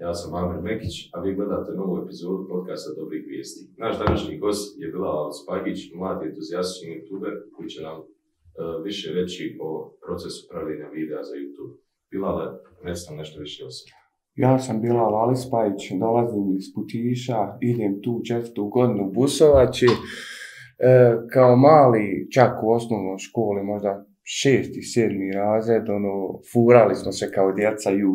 Ja sam Amir Mekić, a vi gledate novu epizodu podcasta Dobrih vijesti. Naš današnji gost je bila Alec Pagić, mladi entuzijastični youtuber koji će nam e, više reći o procesu pravljenja videa za YouTube. Bilale, recite nešto više o Ja sam bila Alispajić, dolazim iz Putiša, idem tu četvrtu godinu busovači. E, kao mali, čak u osnovnoj školi, možda šesti, sedmi razred, ono, furali smo se kao djeca u